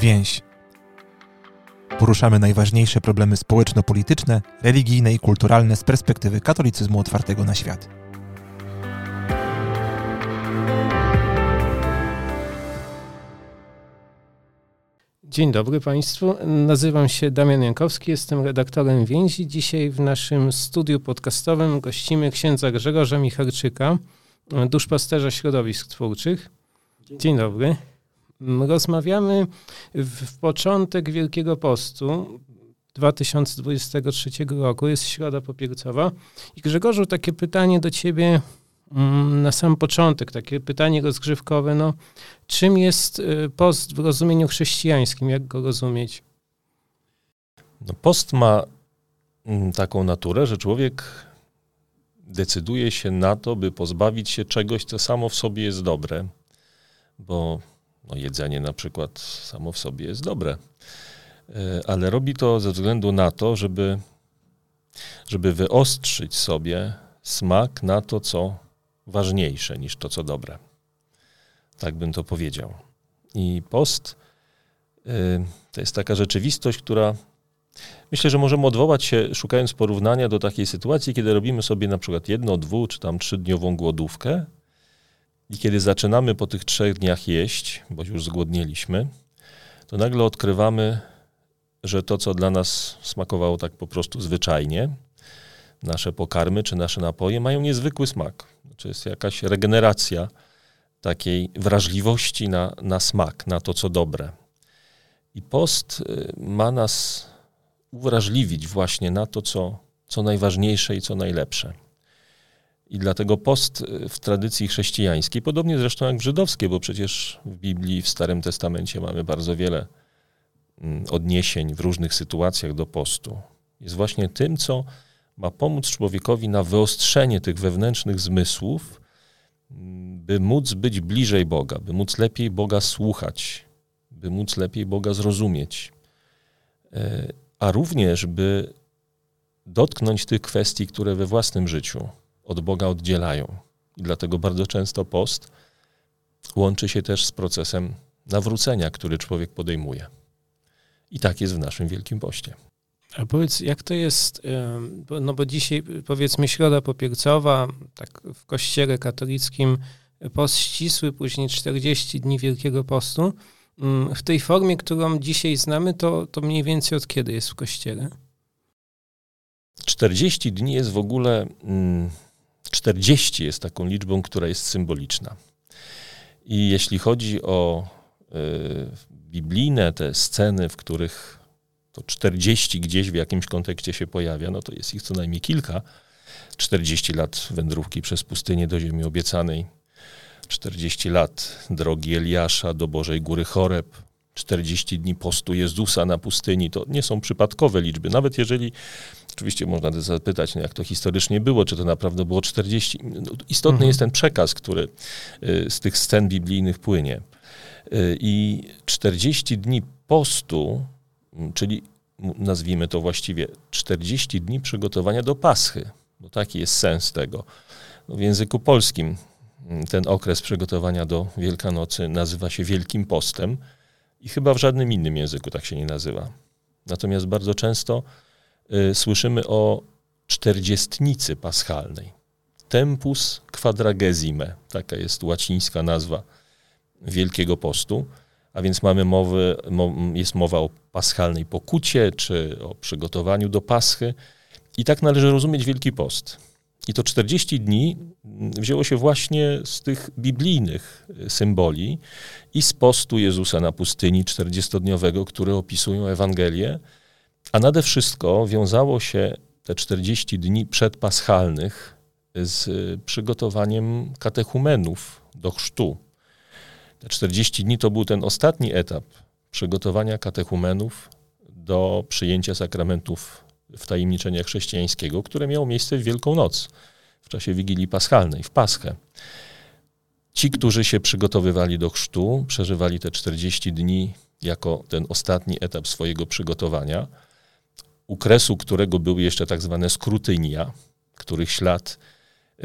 Więź. Poruszamy najważniejsze problemy społeczno-polityczne, religijne i kulturalne z perspektywy katolicyzmu otwartego na świat. Dzień dobry Państwu. Nazywam się Damian Jankowski, jestem redaktorem Więzi. Dzisiaj w naszym studiu podcastowym gościmy księdza Grzegorza Michalczyka, duszpasterza środowisk twórczych. Dzień dobry. Rozmawiamy w początek Wielkiego Postu 2023 roku, jest Środa Popiercowa. I Grzegorzu, takie pytanie do ciebie mm, na sam początek, takie pytanie rozgrzewkowe. No, czym jest y, post w rozumieniu chrześcijańskim? Jak go rozumieć? No, post ma mm, taką naturę, że człowiek decyduje się na to, by pozbawić się czegoś, co samo w sobie jest dobre, bo no, jedzenie na przykład samo w sobie jest dobre, e, ale robi to ze względu na to, żeby, żeby wyostrzyć sobie smak na to, co ważniejsze niż to, co dobre. Tak bym to powiedział. I post e, to jest taka rzeczywistość, która myślę, że możemy odwołać się, szukając porównania do takiej sytuacji, kiedy robimy sobie na przykład jedno, dwu czy tam trzydniową głodówkę i kiedy zaczynamy po tych trzech dniach jeść, bo już zgłodnieliśmy, to nagle odkrywamy, że to, co dla nas smakowało tak po prostu zwyczajnie, nasze pokarmy czy nasze napoje mają niezwykły smak. Znaczy jest jakaś regeneracja takiej wrażliwości na, na smak, na to, co dobre. I post y, ma nas uwrażliwić właśnie na to, co, co najważniejsze i co najlepsze. I dlatego post y, w tradycji chrześcijańskiej, podobnie zresztą jak w żydowskiej, bo przecież w Biblii, w Starym Testamencie mamy bardzo wiele mm, odniesień w różnych sytuacjach do postu, jest właśnie tym, co ma pomóc człowiekowi na wyostrzenie tych wewnętrznych zmysłów, mm, by móc być bliżej Boga, by móc lepiej Boga słuchać, by móc lepiej Boga zrozumieć, e, a również by dotknąć tych kwestii, które we własnym życiu od Boga oddzielają. I dlatego bardzo często post łączy się też z procesem nawrócenia, który człowiek podejmuje. I tak jest w naszym Wielkim Poście. A powiedz, jak to jest, no bo dzisiaj powiedzmy środa popiercowa, tak w kościele katolickim post ścisły, później 40 dni Wielkiego Postu. Mm, w tej formie, którą dzisiaj znamy, to, to mniej więcej od kiedy jest w kościele? 40 dni jest w ogóle... Mm, 40 jest taką liczbą, która jest symboliczna. I jeśli chodzi o y, biblijne te sceny, w których to 40 gdzieś w jakimś kontekście się pojawia, no to jest ich co najmniej kilka. 40 lat wędrówki przez pustynię do ziemi obiecanej, 40 lat drogi Eliasza do Bożej Góry Choreb, 40 dni postu Jezusa na pustyni, to nie są przypadkowe liczby. Nawet jeżeli Oczywiście można zapytać, no jak to historycznie było, czy to naprawdę było 40. No, istotny mhm. jest ten przekaz, który y, z tych scen biblijnych płynie. Y, I 40 dni postu, czyli nazwijmy to właściwie 40 dni przygotowania do Paschy, bo taki jest sens tego. No w języku polskim ten okres przygotowania do Wielkanocy nazywa się Wielkim Postem i chyba w żadnym innym języku tak się nie nazywa. Natomiast bardzo często Y, słyszymy o czterdziestnicy paschalnej. Tempus quadragesime, taka jest łacińska nazwa Wielkiego Postu, a więc mamy mowy, jest mowa o paschalnej pokucie, czy o przygotowaniu do paschy. I tak należy rozumieć Wielki Post. I to 40 dni wzięło się właśnie z tych biblijnych symboli i z postu Jezusa na pustyni 40-dniowego, które opisują Ewangelię, a nade wszystko wiązało się te 40 dni przedpaschalnych z przygotowaniem katechumenów do chrztu. Te 40 dni to był ten ostatni etap przygotowania katechumenów do przyjęcia sakramentów w tajemniczenia chrześcijańskiego, które miało miejsce w Wielką Noc, w czasie Wigilii Paschalnej, w Paschę. Ci, którzy się przygotowywali do chrztu, przeżywali te 40 dni jako ten ostatni etap swojego przygotowania – u kresu którego były jeszcze tak zwane skrutynia, których ślad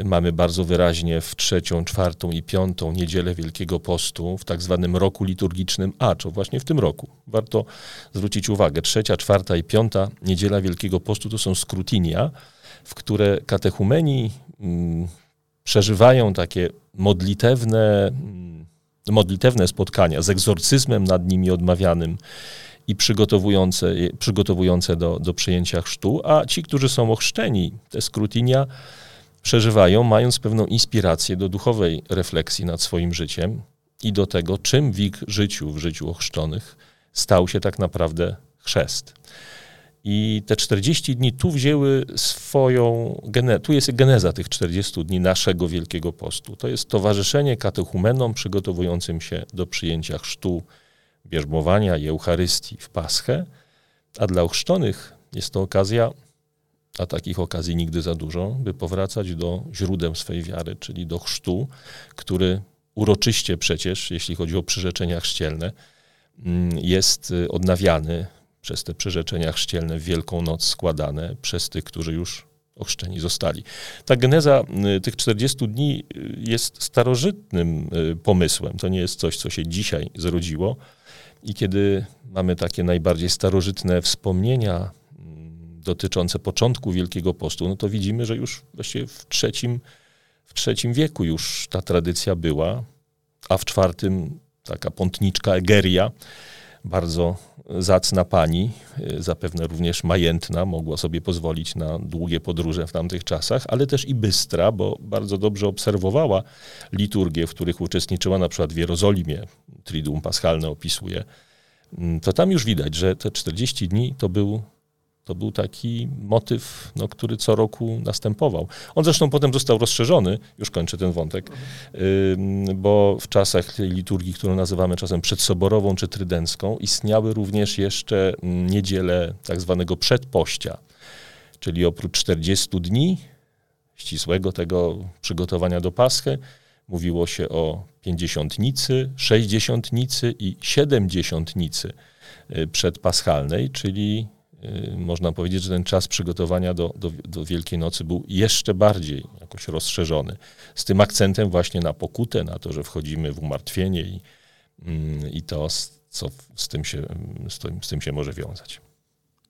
mamy bardzo wyraźnie w trzecią, czwartą i piątą niedzielę Wielkiego Postu w tak zwanym roku liturgicznym. A, czy właśnie w tym roku. Warto zwrócić uwagę, trzecia, czwarta i piąta niedziela Wielkiego Postu to są skrutinia, w które katechumeni mm, przeżywają takie modlitewne, mm, modlitewne spotkania z egzorcyzmem nad nimi odmawianym i przygotowujące, przygotowujące do, do przyjęcia chrztu, a ci, którzy są ochrzczeni, te skrutinia, przeżywają, mając pewną inspirację do duchowej refleksji nad swoim życiem i do tego, czym w ich życiu, w życiu ochrzczonych, stał się tak naprawdę chrzest. I te 40 dni tu wzięły swoją, tu jest geneza tych 40 dni naszego Wielkiego Postu. To jest towarzyszenie katechumenom przygotowującym się do przyjęcia chrztu, bierzmowania i Eucharystii w Paschę, a dla ochrzczonych jest to okazja a takich okazji nigdy za dużo, by powracać do źródeł swej wiary, czyli do chrztu, który uroczyście przecież, jeśli chodzi o przyrzeczenia chrzcielne, mm, jest y, odnawiany przez te przyrzeczenia chrzcielne w Wielką Noc składane przez tych, którzy już ochrzczeni zostali. Ta geneza y, tych 40 dni y, jest starożytnym pomysłem. To nie jest coś, co się dzisiaj zrodziło. I kiedy mamy takie najbardziej starożytne wspomnienia dotyczące początku Wielkiego Postu, no to widzimy, że już właściwie w trzecim, w trzecim wieku już ta tradycja była, a w czwartym taka pątniczka Egeria, bardzo zacna pani, zapewne również majętna, mogła sobie pozwolić na długie podróże w tamtych czasach, ale też i bystra, bo bardzo dobrze obserwowała liturgie, w których uczestniczyła na przykład w Jerozolimie, Triduum Paschalne opisuje, to tam już widać, że te 40 dni to był to był taki motyw, no, który co roku następował. On zresztą potem został rozszerzony, już kończę ten wątek, bo w czasach liturgii, którą nazywamy czasem przedsoborową czy trydencką, istniały również jeszcze niedziele tak zwanego przedpościa, czyli oprócz 40 dni ścisłego tego przygotowania do Paschy, mówiło się o pięćdziesiątnicy, sześćdziesiątnicy i siedemdziesiątnicy y, przedpaschalnej, czyli można powiedzieć, że ten czas przygotowania do, do, do, Wielkiej Nocy był jeszcze bardziej jakoś rozszerzony. Z tym akcentem właśnie na pokutę, na to, że wchodzimy w umartwienie i, mm, i to, co z tym, się, z, tym, z tym się może wiązać.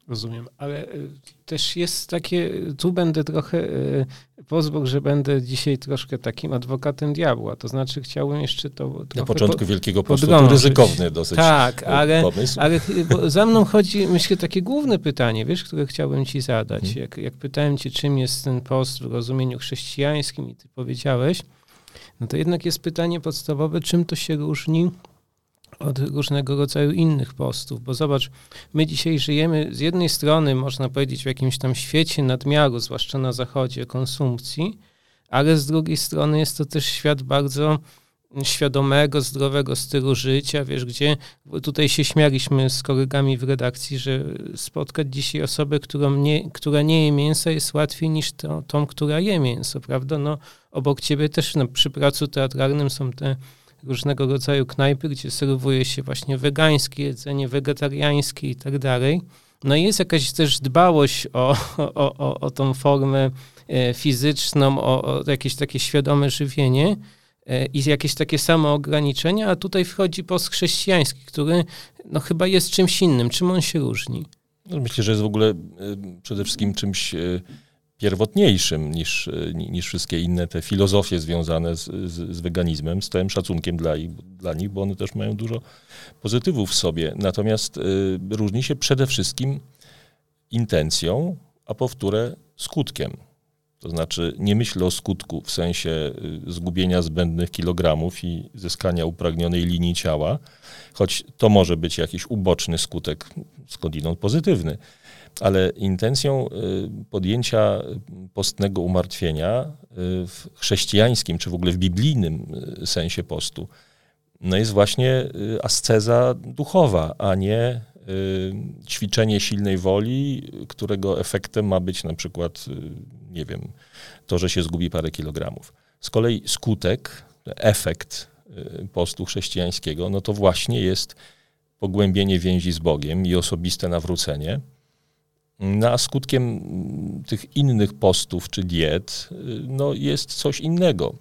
Rozumiem, ale y, też jest takie, tu będę trochę, y, pozwól, że będę dzisiaj troszkę takim adwokatem diabła, to znaczy chciałbym jeszcze to Na początku po, Wielkiego Postu to ryzykowny dosyć Tak, ale, pomysł. ale za mną chodzi, myślę, takie główne pytanie, wiesz, które chciałbym ci zadać. Hmm. Jak, jak pytałem cię, czym jest ten post w rozumieniu chrześcijańskim i ty powiedziałeś, no to jednak jest pytanie podstawowe, czym to się różni od różnego rodzaju innych postów, bo zobacz, my dzisiaj żyjemy z jednej strony, można powiedzieć, w jakimś tam świecie nadmiaru, zwłaszcza na zachodzie, konsumpcji, ale z drugiej strony jest to też świat bardzo świadomego, zdrowego stylu życia, wiesz, gdzie tutaj się śmialiśmy z kolegami w redakcji, że spotkać dzisiaj osobę, nie, która nie je mięsa jest łatwiej niż to, tą, która je mięso, prawda? No, obok ciebie też no, przy pracu teatralnym są te różnego rodzaju knajpy, gdzie serwuje się właśnie wegańskie jedzenie, wegetariańskie i tak dalej. No i jest jakaś też dbałość o, o, o, o tą formę e, fizyczną, o, o jakieś takie świadome żywienie e, i jakieś takie samo ograniczenia, a tutaj wchodzi post chrześcijański, który no chyba jest czymś innym. Czym on się różni? No, myślę, że jest w ogóle e, przede wszystkim czymś pierwotniejszym niż, niż wszystkie inne te filozofie związane z, z, z weganizmem, z całym szacunkiem dla, dla nich, bo one też mają dużo pozytywów w sobie. Natomiast y, różni się przede wszystkim intencją, a powtórę skutkiem. To znaczy nie myślę o skutku w sensie y, zgubienia zbędnych kilogramów i zyskania upragnionej linii ciała, choć to może być jakiś uboczny skutek, skądinąd pozytywny ale intencją y, podjęcia postnego umartwienia y, w chrześcijańskim, czy w ogóle w biblijnym y, sensie postu, no jest właśnie asceza duchowa, a nie ćwiczenie silnej woli, którego efektem ma być na przykład, nie wiem, to, że się zgubi parę kilogramów. Z kolei skutek, efekt postu chrześcijańskiego, no to właśnie jest pogłębienie więzi z Bogiem i osobiste nawrócenie No, a skutkiem tych innych postów czy diet no, jest coś innego.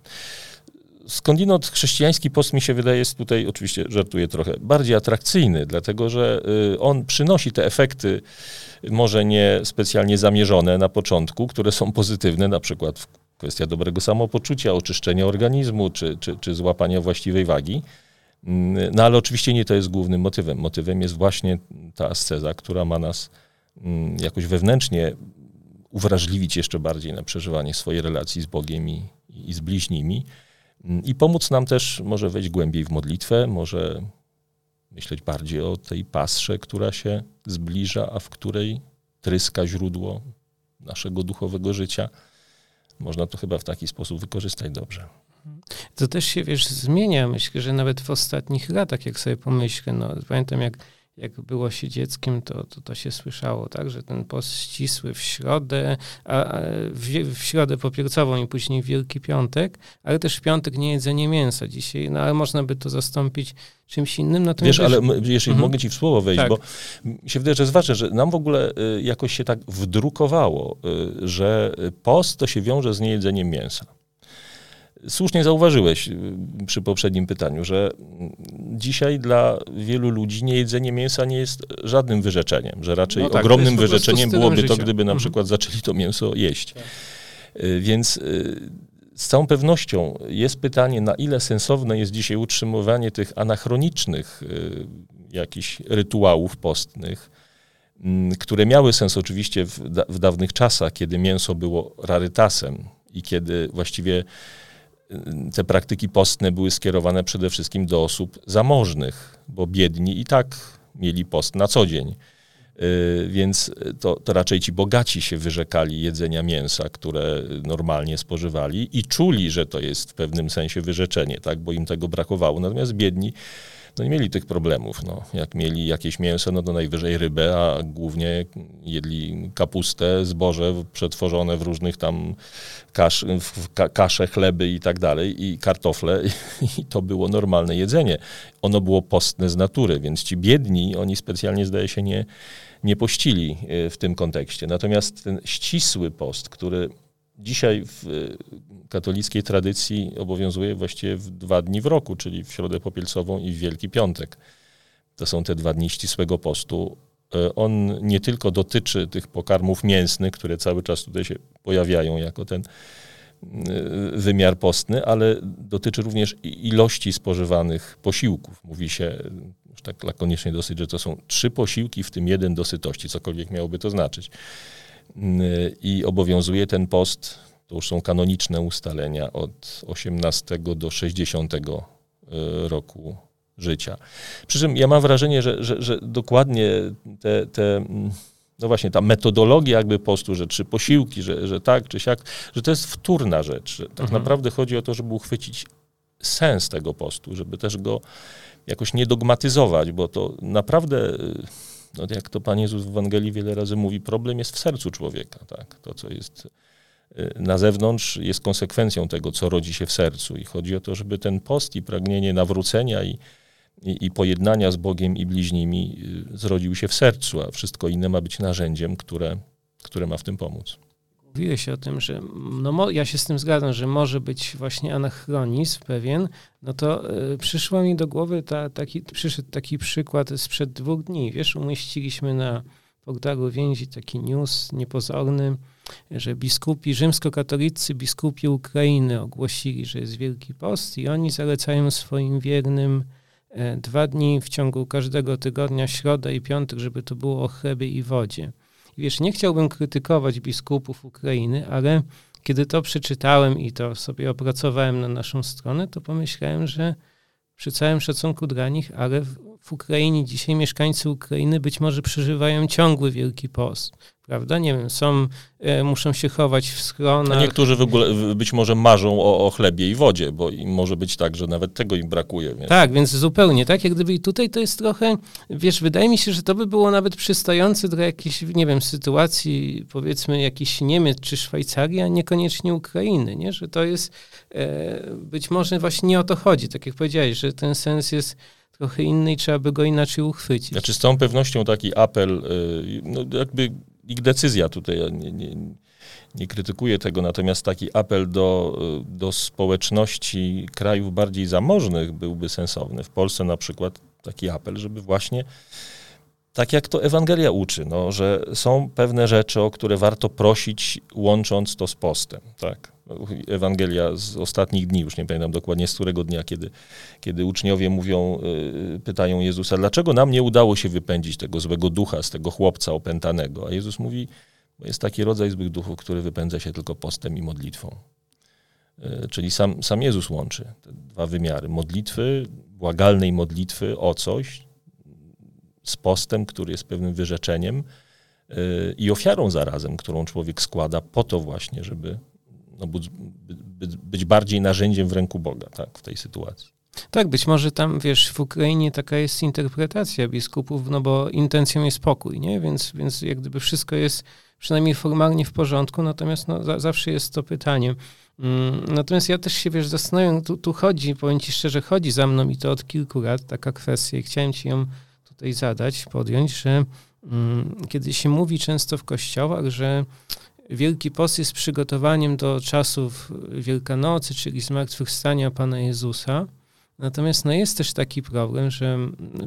Skądinąd chrześcijański post mi się wydaje jest tutaj, oczywiście żartuję trochę, bardziej atrakcyjny, dlatego że y, on przynosi te efekty, może nie specjalnie zamierzone na początku, które są pozytywne, na przykład kwestia dobrego samopoczucia, oczyszczenia organizmu czy, czy, czy złapania właściwej wagi. Mm, no ale oczywiście nie to jest głównym motywem. Motywem jest właśnie ta asceza, która ma nas jakoś wewnętrznie uwrażliwić jeszcze bardziej na przeżywanie swojej relacji z Bogiem i, i z bliźnimi i pomóc nam też może wejść głębiej w modlitwę, może myśleć bardziej o tej pasrze, która się zbliża, a w której tryska źródło naszego duchowego życia. Można to chyba w taki sposób wykorzystać dobrze. To też się, wiesz, zmienia. Myślę, że nawet w ostatnich latach, jak sobie pomyślę, no pamiętam jak jak było się dzieckiem, to, to, to się słyszało, tak, że ten post ścisły w środę, a, w, w środę popiercową i później w Wielki Piątek, ale też w piątek nie jedzenie mięsa dzisiaj, no ale można by to zastąpić czymś innym. Natomiast wiesz, ale jeśli mhm. mogę ci w słowo wejść, tak. bo się wydaje, że ważne, że nam w ogóle y, jakoś się tak wdrukowało, y, że post to się wiąże z niejedzeniem mięsa. Słusznie zauważyłeś y, przy poprzednim pytaniu, że dzisiaj dla wielu ludzi niejedzenie mięsa nie jest żadnym wyrzeczeniem, że raczej no tak, ogromnym wyrzeczeniem byłoby życia. to, gdyby na mhm. przykład zaczęli to mięso jeść. Tak. Y, więc y, z całą pewnością jest pytanie, na ile sensowne jest dzisiaj utrzymywanie tych anachronicznych jakichś rytuałów postnych, mm, które miały sens oczywiście w, da w dawnych czasach, kiedy mięso było rarytasem i kiedy właściwie te praktyki postne były skierowane przede wszystkim do osób zamożnych, bo biedni i tak mieli post na co dzień. Y, więc to, to, raczej ci bogaci się wyrzekali jedzenia mięsa, które normalnie spożywali i czuli, że to jest w pewnym sensie wyrzeczenie, tak, bo im tego brakowało. Natomiast biedni no nie mieli tych problemów. No. Jak mieli jakieś mięso, no to najwyżej rybę, a głównie jedli kapustę, zboże przetworzone w różnych tam kasz, w kasze, chleby i tak dalej, i kartofle. I to było normalne jedzenie. Ono było postne z natury, więc ci biedni, oni specjalnie zdaje się nie, nie pościli e, w tym kontekście. Natomiast ten ścisły post, który dzisiaj w e, katolickiej tradycji obowiązuje właściwie w dwa dni w roku, czyli w Środę Popielcową i w Wielki Piątek. To są te dwa dni ścisłego postu. E, on nie tylko dotyczy tych pokarmów mięsnych, które cały czas tutaj się pojawiają jako ten e, wymiar postny, ale dotyczy również ilości spożywanych posiłków. Mówi się już tak lakonicznie dosyć, że to są trzy posiłki, w tym jeden do sytości, cokolwiek miałoby to znaczyć. I obowiązuje ten post, to już są kanoniczne ustalenia, od 18 do 60 e, roku życia. Przy czym ja mam wrażenie, że, że, że dokładnie te, te, mm, no właśnie ta metodologia jakby postu, że trzy posiłki, że, że tak czy siak, że to jest wtórna rzecz. Tak mhm. naprawdę chodzi o to, żeby uchwycić sens tego postu, żeby też go jakoś nie dogmatyzować, bo to naprawdę no jak to Pan Jezus w Ewangelii wiele razy mówi, problem jest w sercu człowieka. Tak? To, co jest y, na zewnątrz, jest konsekwencją tego, co rodzi się w sercu. I chodzi o to, żeby ten post i pragnienie nawrócenia i, i, i pojednania z Bogiem i bliźnimi y, zrodził się w sercu, a wszystko inne ma być narzędziem, które, które ma w tym pomóc mówiłeś o tym, że no, ja się z tym zgadzam, że może być właśnie anachronizm pewien, no to y, przyszło mi do głowy ta, taki, przyszedł taki przykład sprzed dwóch dni. Wiesz, umieściliśmy na portalu więzi taki news niepozorny, że biskupi, rzymskokatolicy biskupi Ukrainy ogłosili, że jest Wielki Post i oni zalecają swoim wiernym e, dwa dni w ciągu każdego tygodnia, środę i piątek, żeby to było o chlebie i wodzie. Wiesz, nie chciałbym krytykować biskupów Ukrainy, ale kiedy to przeczytałem i to sobie opracowałem na naszą stronę, to pomyślałem, że przy całym szacunku dla nich, ale w, w Ukrainie dzisiaj mieszkańcy Ukrainy być może przeżywają ciągły Wielki Post prawda? Nie wiem, są, e, muszą się chować w schronach. A niektórzy w ogóle być może marzą o, o chlebie i wodzie, bo może być tak, że nawet tego im brakuje. Więc... Tak, więc zupełnie, tak? Jak gdyby i tutaj to jest trochę, wiesz, wydaje mi się, że to by było nawet przystające dla jakiejś, nie wiem, sytuacji, powiedzmy, jakiś Niemiec czy Szwajcarii, a niekoniecznie Ukrainy, nie? Że to jest, e, być może właśnie nie o to chodzi, tak jak powiedziałeś, że ten sens jest trochę inny i trzeba by go inaczej uchwycić. Znaczy z całą pewnością taki apel, y, no jakby ich decyzja tutaj, nie, nie, nie krytykuję tego, natomiast taki apel do, do społeczności krajów bardziej zamożnych byłby sensowny. W Polsce na przykład taki apel, żeby właśnie tak jak to Ewangelia uczy, no, że są pewne rzeczy, o które warto prosić, łącząc to z postem. Tak? Ewangelia z ostatnich dni, już nie pamiętam dokładnie z którego dnia, kiedy, kiedy uczniowie mówią, y, pytają Jezusa, dlaczego nam nie udało się wypędzić tego złego ducha z tego chłopca opętanego? A Jezus mówi, bo jest taki rodzaj złych duchów, który wypędza się tylko postem i modlitwą. Y, czyli sam, sam Jezus łączy te dwa wymiary. Modlitwy, błagalnej modlitwy o coś, z postem, który jest pewnym wyrzeczeniem y, i ofiarą zarazem, którą człowiek składa po to właśnie, żeby no, być bardziej narzędziem w ręku Boga tak, w tej sytuacji. Tak, być może tam, wiesz, w Ukrainie taka jest interpretacja biskupów, no bo intencją jest pokój, nie? Więc, więc jak gdyby wszystko jest przynajmniej formalnie w porządku, natomiast no, za, zawsze jest to pytanie. Mm, natomiast ja też się, wiesz, zastanawiam, tu, tu chodzi, powiem ci szczerze, chodzi za mną i to od kilku lat taka kwestia i chciałem ci ją tutaj zadać, podjąć, że mm, kiedy się mówi często w kościołach, że Wielki Post jest przygotowaniem do czasów Wielkanocy, czyli zmartwychwstania Pana Jezusa. Natomiast no jest też taki problem, że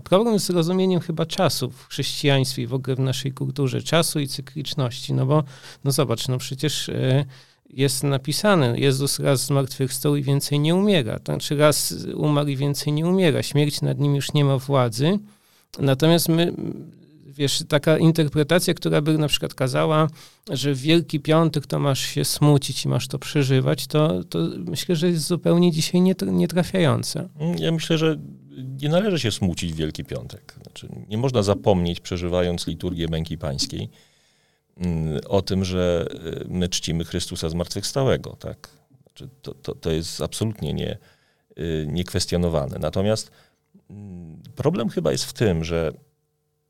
problem z rozumieniem chyba czasu w chrześcijaństwie i w ogóle w naszej kulturze, czasu i cykliczności, no bo no zobacz, no przecież e, jest napisane, Jezus raz zmartwychwstał i więcej nie umiera, znaczy raz umarł i więcej nie umiera, śmierć nad nim już nie ma władzy, natomiast my wiesz, taka interpretacja, która by na przykład kazała, że w Wielki Piątek to masz się smucić i masz to przeżywać, to, to myślę, że jest zupełnie dzisiaj nietrafiające. Ja myślę, że nie należy się smucić w Wielki Piątek. Znaczy, nie można zapomnieć, przeżywając liturgię męki pańskiej, mm, o tym, że y, my czcimy Chrystusa zmartwychwstałego. Tak? Znaczy, to, to, to jest absolutnie nie, y, niekwestionowane. Natomiast mm, problem chyba jest w tym, że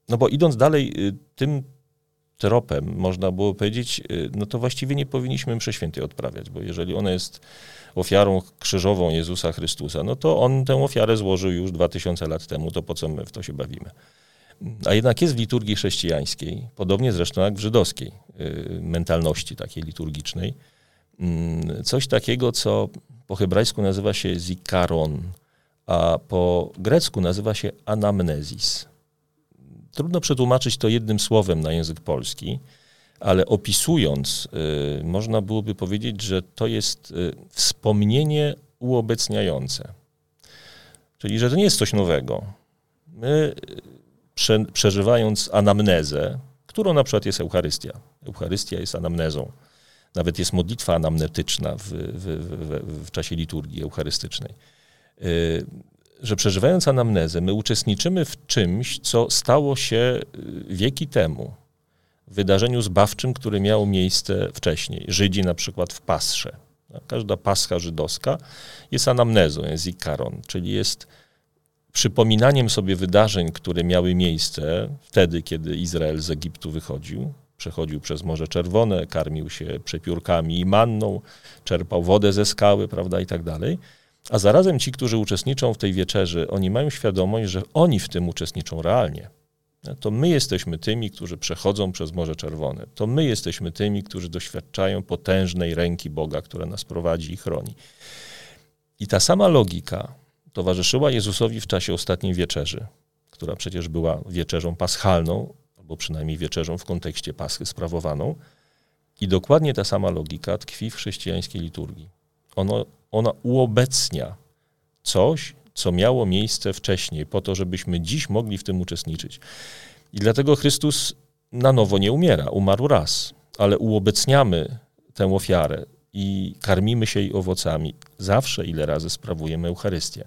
no bo idąc dalej y, tym tropem, można było powiedzieć, y, no to właściwie nie powinniśmy mszy świętej odprawiać, bo jeżeli ona jest ofiarą krzyżową Jezusa Chrystusa, no to on tę ofiarę złożył już dwa tysiące lat temu, to po co my w to się bawimy? A jednak jest w liturgii chrześcijańskiej, podobnie zresztą jak w żydowskiej y, mentalności takiej liturgicznej, mm, coś takiego, co po hebrajsku nazywa się zikaron, a po grecku nazywa się anamnezis. Trudno przetłumaczyć to jednym słowem na język polski, ale opisując, y, można byłoby powiedzieć, że to jest y, wspomnienie uobecniające. Czyli, że to nie jest coś nowego. My, y, prze, przeżywając anamnezę, którą na przykład jest Eucharystia, Eucharystia jest anamnezą, nawet jest modlitwa anamnetyczna w, w, w, w czasie liturgii eucharystycznej że przeżywając anamnezę, my uczestniczymy w czymś, co stało się y, wieki temu. Wydarzeniu zbawczym, które miało miejsce wcześniej. Żydzi na przykład w Pasrze. Każda pascha żydowska jest anamnezą, jest ikaron, czyli jest przypominaniem sobie wydarzeń, które miały miejsce wtedy, kiedy Izrael z Egiptu wychodził. Przechodził przez Morze Czerwone, karmił się przepiórkami i manną, czerpał wodę ze skały, prawda, i tak dalej. A zarazem ci, którzy uczestniczą w tej wieczerzy, oni mają świadomość, że oni w tym uczestniczą realnie. To my jesteśmy tymi, którzy przechodzą przez Morze Czerwone. To my jesteśmy tymi, którzy doświadczają potężnej ręki Boga, która nas prowadzi i chroni. I ta sama logika towarzyszyła Jezusowi w czasie ostatniej wieczerzy, która przecież była wieczerzą paschalną, albo przynajmniej wieczerzą w kontekście paschy sprawowaną. I dokładnie ta sama logika tkwi w chrześcijańskiej liturgii. Ono, ona uobecnia coś, co miało miejsce wcześniej, po to, żebyśmy dziś mogli w tym uczestniczyć. I dlatego Chrystus na nowo nie umiera, umarł raz, ale uobecniamy tę ofiarę i karmimy się jej owocami. Zawsze, ile razy sprawujemy Eucharystię.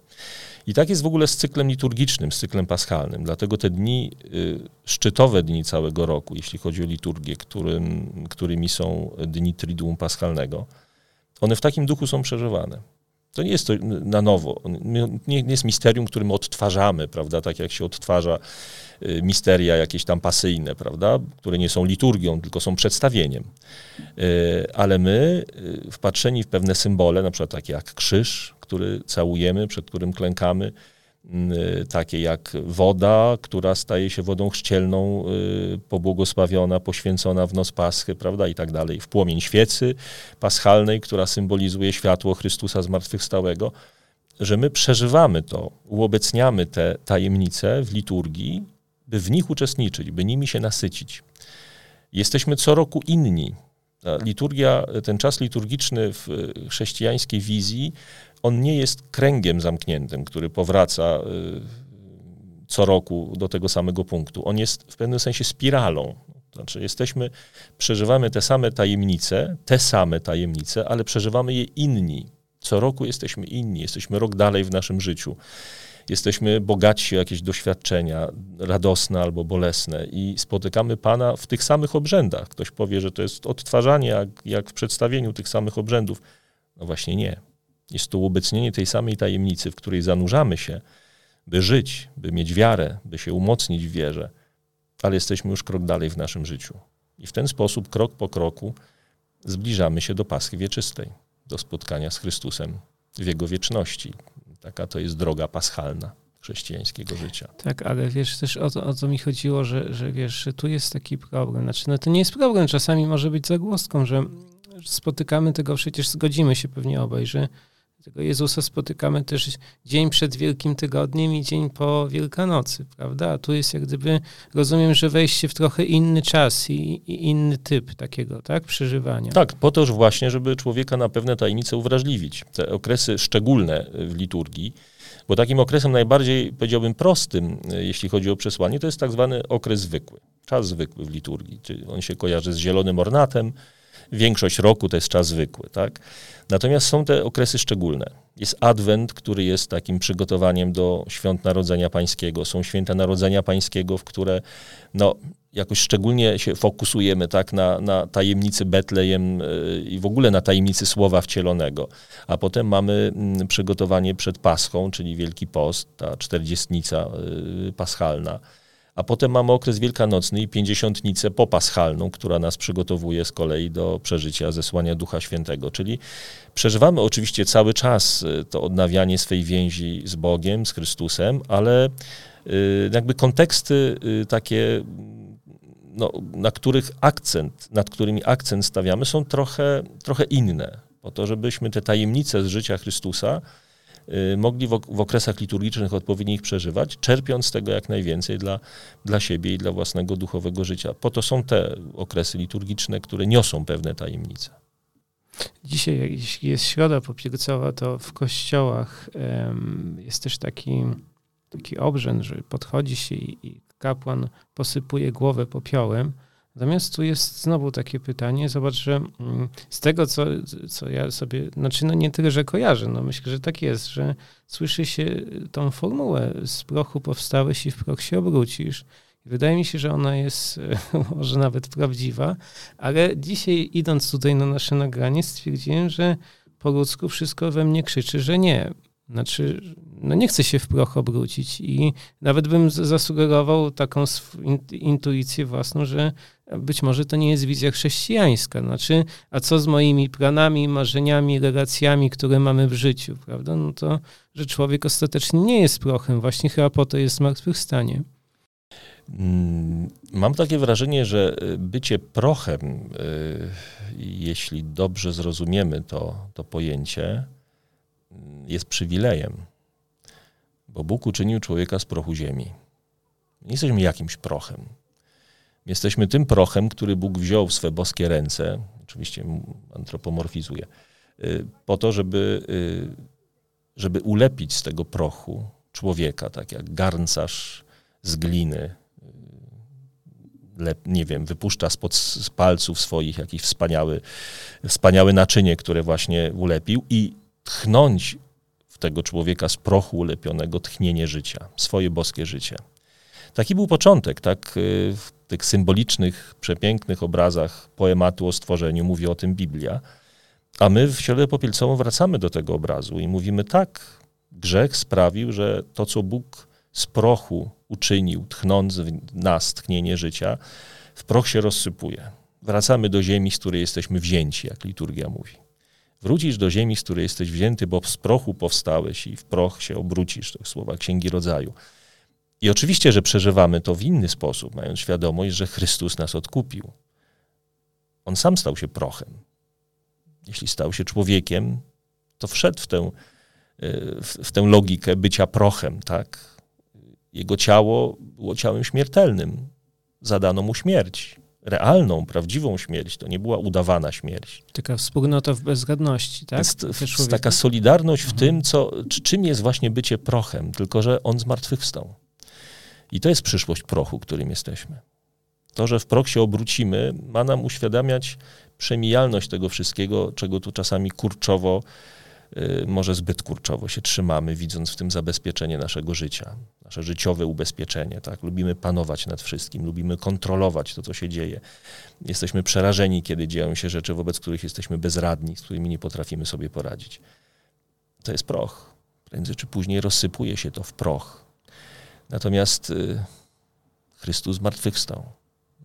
I tak jest w ogóle z cyklem liturgicznym, z cyklem paschalnym. Dlatego te dni, y, szczytowe dni całego roku, jeśli chodzi o liturgię, którym, którymi są dni Triduum Paschalnego, one w takim duchu są przeżywane. To nie jest to na nowo. Nie, nie jest misterium, którym odtwarzamy, prawda, tak jak się odtwarza y, misteria jakieś tam pasyjne, prawda, które nie są liturgią, tylko są przedstawieniem. Y, ale my, y, wpatrzeni w pewne symbole, na przykład takie jak krzyż, który całujemy, przed którym klękamy, takie jak woda, która staje się wodą chrzcielną, y, pobłogosławiona, poświęcona w noc Paschy, prawda, i tak dalej, w płomień świecy paschalnej, która symbolizuje światło Chrystusa zmartwychwstałego, że my przeżywamy to, uobecniamy te tajemnice w liturgii, by w nich uczestniczyć, by nimi się nasycić. Jesteśmy co roku inni. Liturgia, ten czas liturgiczny w chrześcijańskiej wizji, on nie jest kręgiem zamkniętym, który powraca y, co roku do tego samego punktu. On jest w pewnym sensie spiralą. Znaczy, jesteśmy, przeżywamy te same tajemnice, te same tajemnice, ale przeżywamy je inni. Co roku jesteśmy inni, jesteśmy rok dalej w naszym życiu jesteśmy bogatsi o jakieś doświadczenia, radosne albo bolesne i spotykamy Pana w tych samych obrzędach. Ktoś powie, że to jest odtwarzanie, jak, jak w przedstawieniu tych samych obrzędów. No właśnie nie. Jest to uobecnienie tej samej tajemnicy, w której zanurzamy się, by żyć, by mieć wiarę, by się umocnić w wierze, ale jesteśmy już krok dalej w naszym życiu. I w ten sposób, krok po kroku, zbliżamy się do Paschy Wieczystej, do spotkania z Chrystusem w Jego wieczności, Taka to jest droga paschalna chrześcijańskiego życia. Tak, ale wiesz też o to, o co mi chodziło, że, że wiesz, tu jest taki problem. Znaczy, no to nie jest problem, czasami może być zagłoską, że spotykamy tego, przecież zgodzimy się pewnie obaj, że tego Jezusa spotykamy też dzień przed Wielkim Tygodniem i dzień po Wielkanocy, prawda? A tu jest jak gdyby, rozumiem, że wejście w trochę inny czas i, i inny typ takiego, tak, przeżywania. Tak, po to właśnie, żeby człowieka na pewne tajemnice uwrażliwić. Te okresy szczególne w liturgii, bo takim okresem najbardziej, powiedziałbym, prostym, jeśli chodzi o przesłanie, to jest tak zwany okres zwykły, czas zwykły w liturgii. Czyli on się kojarzy z zielonym ornatem, większość roku to jest czas zwykły, tak? Natomiast są te okresy szczególne. Jest Adwent, który jest takim przygotowaniem do świąt Narodzenia Pańskiego. Są święta Narodzenia Pańskiego, w które no, jakoś szczególnie się fokusujemy tak, na, na tajemnicy Betlejem y, i w ogóle na tajemnicy Słowa Wcielonego. A potem mamy mm, przygotowanie przed Paschą, czyli Wielki Post, ta czterdziestnica y, paschalna a potem mamy okres wielkanocny i pięćdziesiątnicę popaschalną, która nas przygotowuje z kolei do przeżycia zesłania Ducha Świętego. Czyli przeżywamy oczywiście cały czas y, to odnawianie swej więzi z Bogiem, z Chrystusem, ale y, jakby konteksty y, takie, no, na których akcent, nad którymi akcent stawiamy, są trochę, trochę inne. Po to, żebyśmy te tajemnice z życia Chrystusa mogli w, okresach liturgicznych odpowiednio ich przeżywać, czerpiąc z tego jak najwięcej dla, dla siebie i dla własnego duchowego życia. Po to są te okresy liturgiczne, które niosą pewne tajemnice. Dzisiaj, jeśli jest środa popielcowa, to w kościołach jest też taki, taki obrzęd, że podchodzi się i, i kapłan posypuje głowę popiołem. Natomiast tu jest znowu takie pytanie, zobacz, że mm, z tego, co, co ja sobie, znaczy no nie tyle, że kojarzę, no myślę, że tak jest, że słyszy się tą formułę, z prochu powstałeś i w proch się obrócisz. Wydaje mi się, że ona jest może nawet prawdziwa, ale dzisiaj idąc tutaj na nasze nagranie stwierdziłem, że po ludzku wszystko we mnie krzyczy, że nie. Znaczy, no nie chce się w proch obrócić i nawet bym zasugerował taką intuicję własną, że być może to nie jest wizja chrześcijańska. Znaczy, a co z moimi planami, marzeniami, relacjami, które mamy w życiu, prawda? No to, że człowiek ostatecznie nie jest prochem, właśnie chyba po to jest zmartwychwstanie. Mm, mam takie wrażenie, że bycie prochem, y, jeśli dobrze zrozumiemy to, to pojęcie, jest przywilejem, bo Bóg uczynił człowieka z prochu ziemi. Nie jesteśmy jakimś prochem. Jesteśmy tym prochem, który Bóg wziął w swe boskie ręce, oczywiście antropomorfizuje, y, po to, żeby, y, żeby ulepić z tego prochu człowieka, tak jak garncarz z gliny, y, nie wiem, wypuszcza spod z palców swoich jakiś wspaniały, wspaniałe naczynie, które właśnie ulepił i tchnąć w tego człowieka z prochu ulepionego tchnienie życia, swoje boskie życie. Taki był początek, tak y, w tych symbolicznych, przepięknych obrazach poematu o stworzeniu mówi o tym Biblia. A my w Środę Popielcową wracamy do tego obrazu i mówimy tak, grzech sprawił, że to, co Bóg z prochu uczynił, tchnąc w nas tchnienie życia, w proch się rozsypuje. Wracamy do ziemi, z której jesteśmy wzięci, jak liturgia mówi. Wrócisz do ziemi, z której jesteś wzięty, bo z prochu powstałeś i w proch się obrócisz. To słowa Księgi Rodzaju. I oczywiście, że przeżywamy to w inny sposób, mając świadomość, że Chrystus nas odkupił. On sam stał się prochem. Jeśli stał się człowiekiem, to wszedł w tę, w tę logikę bycia prochem, tak? Jego ciało było ciałem śmiertelnym. Zadano mu śmierć realną, prawdziwą śmierć. To nie była udawana śmierć. Taka wspólnota w bezradności, tak? Jest, jest taka solidarność w mhm. tym, co, czym jest właśnie bycie prochem, tylko że on zmartwychwstał. I to jest przyszłość prochu, którym jesteśmy. To, że w proch się obrócimy, ma nam uświadamiać przemijalność tego wszystkiego, czego tu czasami kurczowo Y, może zbyt kurczowo się trzymamy, widząc w tym zabezpieczenie naszego życia, nasze życiowe ubezpieczenie. Tak? Lubimy panować nad wszystkim, lubimy kontrolować to, co się dzieje. Jesteśmy przerażeni, kiedy dzieją się rzeczy, wobec których jesteśmy bezradni, z którymi nie potrafimy sobie poradzić. To jest proch. Prędzej czy później rozsypuje się to w proch. Natomiast y, Chrystus zmartwychwstał.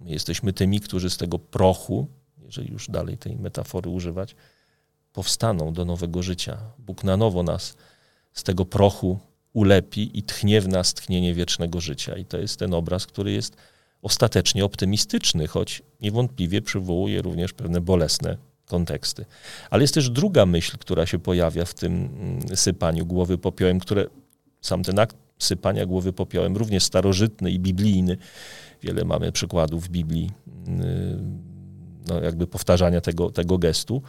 My jesteśmy tymi, którzy z tego prochu, jeżeli już dalej tej metafory używać, powstaną do nowego życia. Bóg na nowo nas z tego prochu ulepi i tchnie w nas tchnienie wiecznego życia. I to jest ten obraz, który jest ostatecznie optymistyczny, choć niewątpliwie przywołuje również pewne bolesne konteksty. Ale jest też druga myśl, która się pojawia w tym mm, sypaniu głowy popiołem, które sam ten akt sypania głowy popiołem, również starożytny i biblijny, wiele mamy przykładów w Biblii, mm, no jakby powtarzania tego, tego gestu,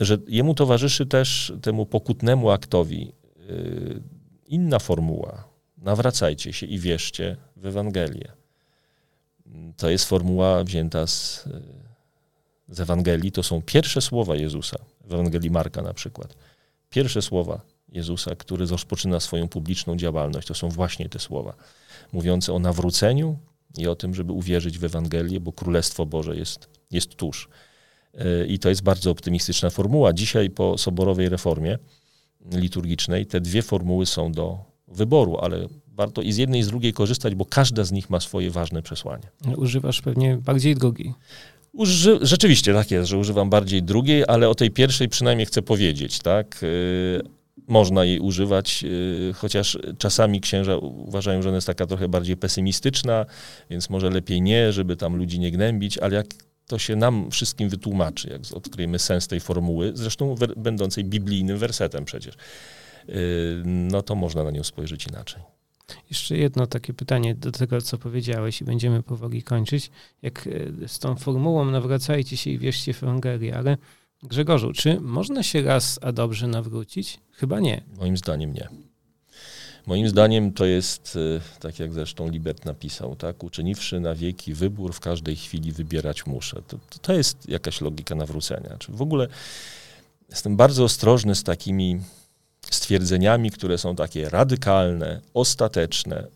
że jemu towarzyszy też temu pokutnemu aktowi y, inna formuła. Nawracajcie się i wierzcie w Ewangelię. To jest formuła wzięta z, z Ewangelii. To są pierwsze słowa Jezusa, w Ewangelii Marka na przykład. Pierwsze słowa Jezusa, który rozpoczyna swoją publiczną działalność, to są właśnie te słowa, mówiące o nawróceniu i o tym, żeby uwierzyć w Ewangelię, bo Królestwo Boże jest, jest tuż. E, I to jest bardzo optymistyczna formuła. Dzisiaj po soborowej reformie liturgicznej te dwie formuły są do wyboru, ale warto i z jednej i z drugiej korzystać, bo każda z nich ma swoje ważne przesłanie. Używasz pewnie bardziej drugiej. Uży... Rzeczywiście tak jest, że używam bardziej drugiej, ale o tej pierwszej przynajmniej chcę powiedzieć, tak? Można jej używać, e, chociaż czasami księża uważają, że ona jest taka trochę bardziej pesymistyczna, więc może lepiej nie, żeby tam ludzi nie gnębić, ale jak to się nam wszystkim wytłumaczy, jak odkryjemy sens tej formuły, zresztą będącej biblijnym wersetem przecież, yy, no to można na nią spojrzeć inaczej. Jeszcze jedno takie pytanie do tego, co powiedziałeś i będziemy powoli kończyć. Jak e, z tą formułą nawracajcie się i wierzcie w Ewangelię, ale Grzegorzu, czy można się raz a dobrze nawrócić? Chyba nie. Moim zdaniem nie. Moim zdaniem to jest, e, tak jak zresztą Libert napisał, tak, uczyniwszy na wieki wybór, w każdej chwili wybierać muszę. To, to jest jakaś logika nawrócenia. Czy w ogóle jestem bardzo ostrożny z takimi stwierdzeniami, które są takie radykalne, ostateczne.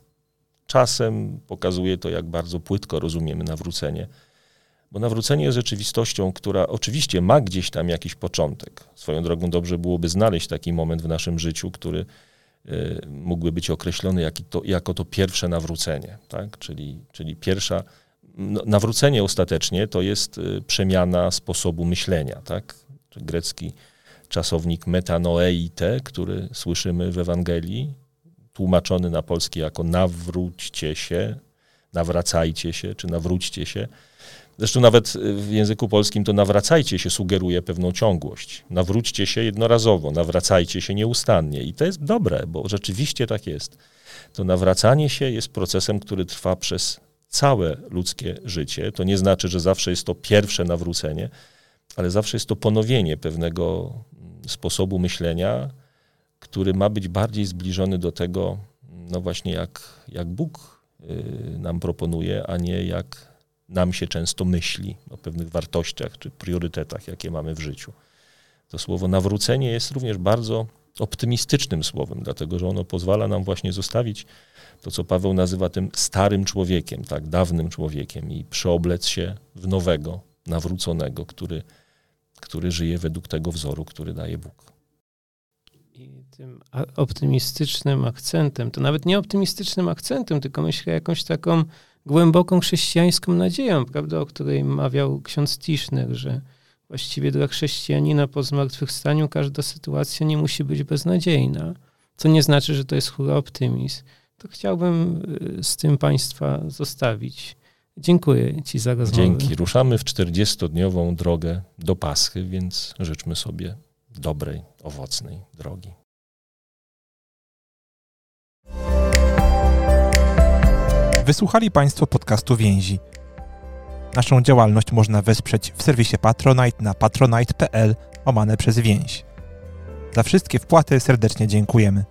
Czasem pokazuje to, jak bardzo płytko rozumiemy nawrócenie. Bo nawrócenie jest rzeczywistością, która oczywiście ma gdzieś tam jakiś początek. Swoją drogą dobrze byłoby znaleźć taki moment w naszym życiu, który Y, mógłby być określony to, jako to pierwsze nawrócenie, tak? czyli, czyli pierwsza, no, nawrócenie ostatecznie to jest y, przemiana sposobu myślenia, tak? Grecki czasownik metanoeite, który słyszymy w Ewangelii, tłumaczony na polski jako nawróćcie się, nawracajcie się, czy nawróćcie się, Zresztą nawet y, w języku polskim to nawracajcie się sugeruje pewną ciągłość. Nawróćcie się jednorazowo, nawracajcie się nieustannie. I to jest dobre, bo rzeczywiście tak jest. To nawracanie się jest procesem, który trwa przez całe ludzkie życie. To nie znaczy, że zawsze jest to pierwsze nawrócenie, ale zawsze jest to ponowienie pewnego mm, sposobu myślenia, który ma być bardziej zbliżony do tego, no właśnie jak, jak Bóg y, nam proponuje, a nie jak nam się często myśli o pewnych wartościach czy priorytetach, jakie mamy w życiu. To słowo nawrócenie jest również bardzo optymistycznym słowem, dlatego że ono pozwala nam właśnie zostawić to, co Paweł nazywa tym starym człowiekiem, tak, dawnym człowiekiem i przeoblec się w nowego, nawróconego, który, który żyje według tego wzoru, który daje Bóg. I tym optymistycznym akcentem, to nawet nie optymistycznym akcentem, tylko myślę jakąś taką głęboką chrześcijańską nadzieją, prawda, o której mawiał ksiądz Tischner, że właściwie dla chrześcijanina po zmartwychwstaniu każda sytuacja nie musi być beznadziejna, co nie znaczy, że to jest hura optymizm. To chciałbym y, z tym Państwa zostawić. Dziękuję Ci za rozmowę. Dzięki. Ruszamy w 40-dniową drogę do Paschy, więc życzmy sobie dobrej, owocnej drogi. Wysłuchali Państwo podcastu Więzi. Naszą działalność można wesprzeć w serwisie Patronite na patronite.pl omane przez więź. Za wszystkie wpłaty serdecznie dziękujemy.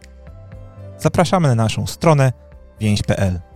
Zapraszamy na naszą stronę więź.pl.